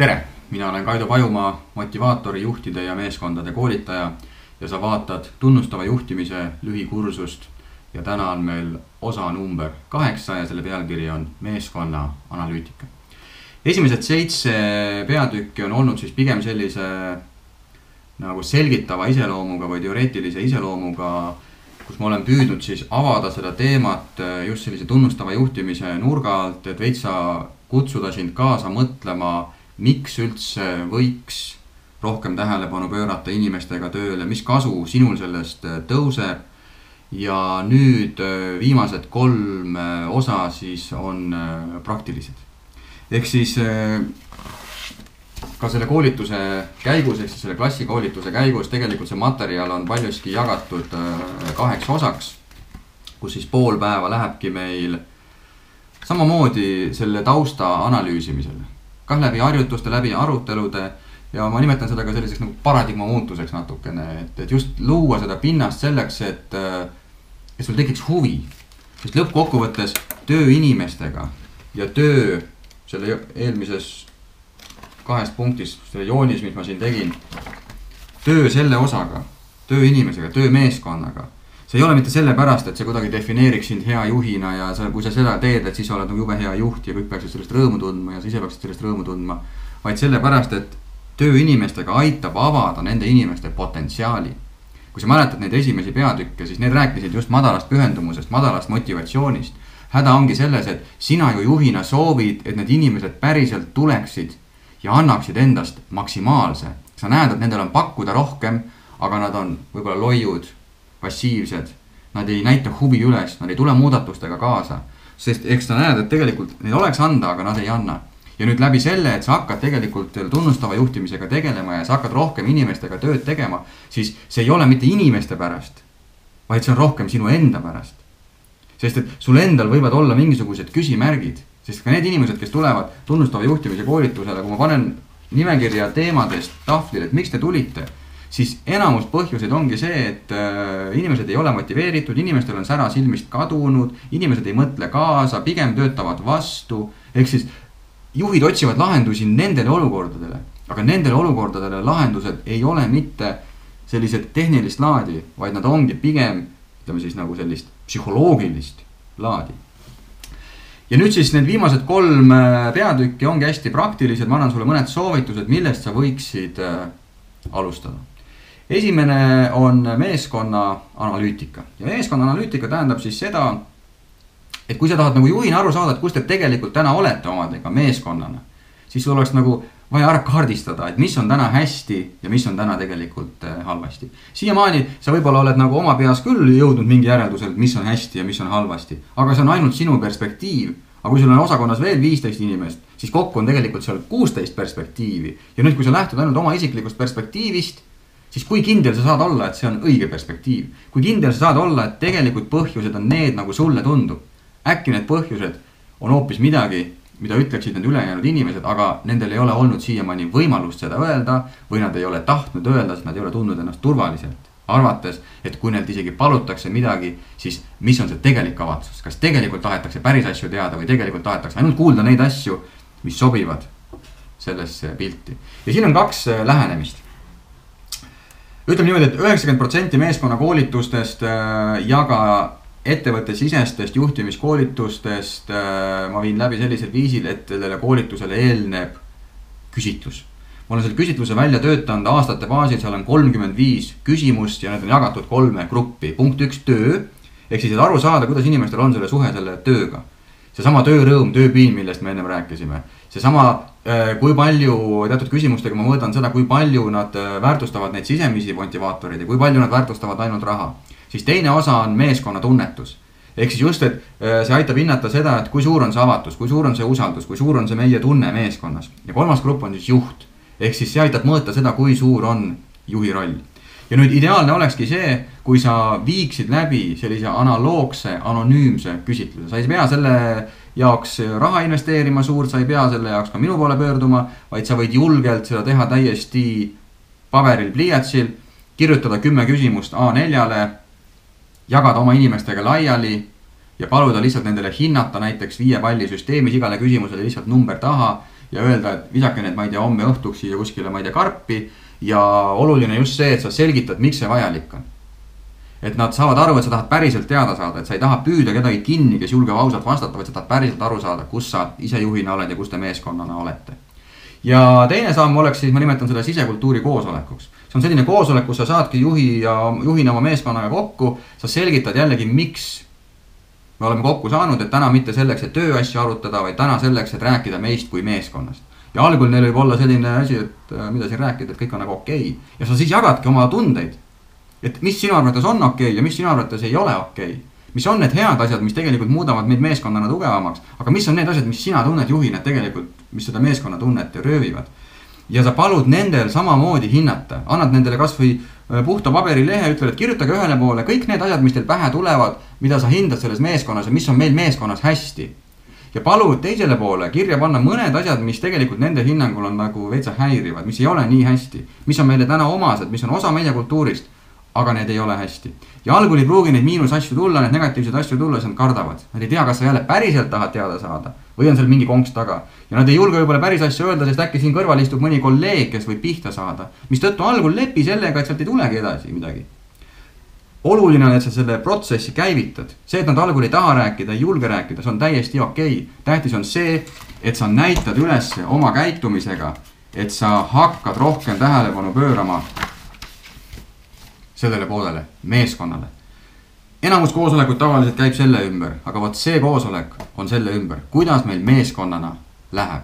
tere, mina olen Kaido Pajumaa, motivaatori, juhtide ja meeskondade koolitaja ja sa vaatad tunnustava juhtimise lühikursust. ja täna on meil osa number kaheksa ja selle pealkiri on meeskonna analüütika. esimesed seitse peatükki on olnud siis pigem sellise nagu selgitava iseloomuga või teoreetilise iseloomuga kus ma olen püüdnud siis avada seda teemat just sellise tunnustava juhtimise nurga alt, et veitsa kutsuda sind kaasa mõtlema miks üldse võiks rohkem tähelepanu pöörata inimestega tööle, mis kasu sinul sellest äh, tõuseb. ja nüüd äh, viimased kolm äh, osa siis on praktilised. ehk siis ka selle koolituse käigus, ehk siis selle klassikoolituse käigus tegelikult see materjal on paljuski jagatud kaheks osaks. kus siis pool päeva lähebki meil samamoodi selle tausta analüüsimisele kah läbi harjutuste, läbi arutelude. ja ma nimetan seda ka selliseks nagu paradigma muutuseks natukene, et, et just luua seda pinnast selleks, et, et sul tekiks huvi. sest lõppkokkuvõttes töö inimestega ja töö selle eelmises kahes punktis, selle joonis, mis ma siin tegin. töö selle osaga, töö inimesega, töö meeskonnaga see ei ole mitte sellepärast, et see kuidagi defineeriks sind hea juhina ja sa, kui sa seda teed, et siis sa oled nagu jube hea juht ja kõik peaksid sellest rõõmu tundma ja sa ise peaksid sellest rõõmu tundma. vaid sellepärast, et töö inimestega aitab avada nende inimeste potentsiaali. kui sa mäletad neid esimesi peatükke, siis need rääkisid just madalast pühendumusest, madalast motivatsioonist. häda ongi selles, et sina ju juhina soovid, et need inimesed päriselt tuleksid ja annaksid endast maksimaalse. sa näed, et nendel on pakkuda rohkem, aga nad on võib-olla loiud passiivsed. Nad ei näita huvi üles, nad ei tule muudatustega kaasa. sest eks sa näed, et tegelikult neid oleks anda, aga nad ei anna. ja nüüd läbi selle, et sa hakkad tegelikult tunnustava juhtimisega tegelema ja sa hakkad rohkem inimestega tööd tegema, siis see ei ole mitte inimeste pärast, vaid see on rohkem sinu enda pärast. sest et sul endal võivad olla mingisugused küsimärgid, sest ka need inimesed, kes tulevad tunnustava juhtimise koolitusele, kui ma panen nimekirja teemadest tahvlile, et miks te tulite siis enamus põhjuseid ongi see, et äh, inimesed ei ole motiveeritud, inimestel on sära silmist kadunud, inimesed ei mõtle kaasa, pigem töötavad vastu. ehk siis juhid otsivad lahendusi nendele olukordadele, aga nendele olukordadele lahendused ei ole mitte sellised tehnilist laadi, vaid nad ongi pigem ütleme siis nagu sellist psühholoogilist laadi. Ja nüüd siis need viimased kolm äh, peatükki ongi hästi praktilised, ma annan sulle mõned soovitused, millest sa võiksid äh, alustada esimene on meeskonna analüütika ja meeskonna analüütika tähendab siis seda, et kui sa tahad nagu juhina aru saada, et kus te tegelikult täna olete omadega meeskonnana, siis sul oleks nagu vaja ära kaardistada, et mis on täna hästi ja mis on täna tegelikult äh, halvasti. siiamaani sa võib-olla oled nagu oma peas küll jõudnud mingi järeldusele, et mis on hästi ja mis on halvasti, aga see on ainult sinu perspektiiv. aga kui sul on osakonnas veel viisteist inimest, siis kokku on tegelikult seal kuusteist perspektiivi ja nüüd, kui sa lähtud ainult oma isiklikust perspektiivist siis kui kindel sa saad olla, et see on õige perspektiiv. kui kindel sa saad olla, et tegelikult põhjused on need, nagu sulle tundub. äkki need põhjused on hoopis midagi, mida ütleksid need ülejäänud inimesed, aga nendel ei ole olnud siiamaani võimalust seda öelda. või nad ei ole tahtnud öelda, sest nad ei ole tundnud ennast turvaliselt. arvates, et kui neilt isegi palutakse midagi, siis mis on see tegelik kavatsus, kas tegelikult tahetakse päris asju teada või tegelikult tahetakse ainult kuulda neid asju, mis sobivad sellesse pilti. ja siin on kaks äh, lähenemist ütleme niimoodi et, et üheksakümmend protsenti meeskonnakoolitustest äh, ja ka ettevõttesisestest juhtimiskoolitustest äh, ma viin läbi sellisel viisil, et sellele koolitusele eelneb küsitlus. ma olen selle küsitluse välja töötanud aastate baasil, seal on kolmkümmend viis küsimust ja need on jagatud kolme gruppi. punkt üks, töö. ehk siis, et aru saada, kuidas inimestel on selle suhe selle tööga. seesama töörõõm, tööpiin, millest me ennem rääkisime. Seesama Äh, kui palju teatud küsimustega ma mõõdan seda, kui palju nad äh, väärtustavad neid sisemisi motivaatoreid ja kui palju nad väärtustavad ainult raha. siis teine osa on meeskonna tunnetus. ehk siis just, et äh, see aitab hinnata seda, et kui suur on see avatus, kui suur on see usaldus, kui suur on see meie tunne meeskonnas. ja kolmas grupp on siis juht. ehk siis see aitab mõõta seda, kui suur on juhi roll. ja nüüd ideaalne olekski see, kui sa viiksid läbi sellise analoogse, anonüümse küsitluse, sa ei pea selle jaoks raha investeerima suurt, sa ei pea selle jaoks ka minu poole pöörduma, vaid sa võid julgelt seda teha täiesti paberil, pliiatsil, kirjutada kümme küsimust A4-le, jagada oma inimestega laiali ja paluda lihtsalt nendele hinnata näiteks viie palli süsteemis igale küsimusele lihtsalt number taha ja öelda, et visake need, ma ei tea, homme õhtuks siia kuskile, ma ei tea, karpi. ja oluline just see, et sa selgitad, miks see vajalik on. Et nad saavad aru, et sa tahad päriselt teada saada, et sa ei taha püüda kedagi kinni, kes julgeb ausalt vastata, vaid sa tahad päriselt aru saada, kus sa ise juhina oled ja kus te meeskonnana olete. ja teine samm oleks siis, ma nimetan seda sisekultuuri koosolekuks see on selline koosolek, kus sa saadki juhi ja juhina oma meeskonnaga kokku, sa selgitad jällegi, miks me oleme kokku saanud, et täna mitte selleks, et tööasju arutada, vaid täna selleks, et rääkida meist kui meeskonnast. ja algul neil võib olla selline asi, et äh, mida siin rääkida, et kõik on nagu okei okay. ja sa siis jagadki oma tundeid. Et mis sinu arvates on okei okay ja mis sinu arvates ei ole okei okay. mis on need head asjad, mis tegelikult muudavad meid meeskonnana tugevamaks, aga mis on need asjad, mis sina tunned juhina, tegelikult, mis seda meeskonnatunnet röövivad ja sa palud nendel samamoodi hinnata, annad nendele kasvõi äh, puhta paberilehe, ütled, et kirjutage ühele poole kõik need asjad, mis teil pähe tulevad, mida sa hindad selles meeskonnas ja mis on meil meeskonnas hästi. ja palu teisele poole kirja panna mõned asjad, mis tegelikult nende hinnangul on nagu veitsa häirivad, mis ei ole nii hästi. mis on meile täna omased, mis on osa meie kultuurist, aga need ei ole hästi. ja algul ei pruugi neid miinusasju tulla, neid negatiivseid asju tulla, siis nad kardavad. Nad ei tea, kas sa jälle päriselt tahad teada saada või on seal mingi konks taga. ja nad ei julge võib-olla päris asju öelda, sest äkki siin kõrval istub mõni kolleeg, kes võib pihta saada. mistõttu algul lepi sellega, et sealt ei tulegi edasi midagi. oluline on, et sa selle protsessi käivitad. see, et nad algul ei taha rääkida, ei julge rääkida, see on täiesti okei okay.. tähtis on see, et sa näitad üles oma käitumisega, et sa hakkad rohkem tähelepanu pöörama sellele poolele, meeskonnale enamus koosolekuid tavaliselt käib selle ümber, aga vot see koosolek on selle ümber, kuidas meil meeskonnana läheb.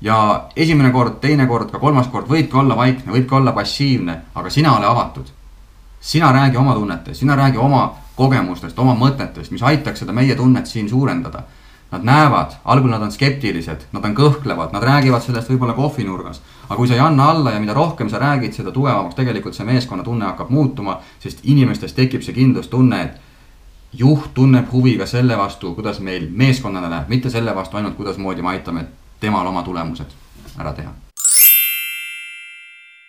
ja esimene kord, teine kord, ka kolmas kord võibki olla vaikne, võibki olla passiivne, aga sina ole avatud. sina räägi oma tunnetest, sina räägi oma kogemustest, oma mõtetest, mis aitaks seda meie tunnet siin suurendada Nad näevad, algul nad on skeptilised, nad on kõhklevad, nad räägivad sellest võib-olla kohvinurgas. aga kui sa ei anna alla ja mida rohkem sa räägid, seda tugevamaks tegelikult see meeskonnatunne hakkab muutuma, sest inimestes tekib see kindlustunne, et juht tunneb huvi ka selle vastu, kuidas meil meeskonnana läheb, mitte selle vastu ainult, kuidasmoodi me aitame temal oma tulemused ära teha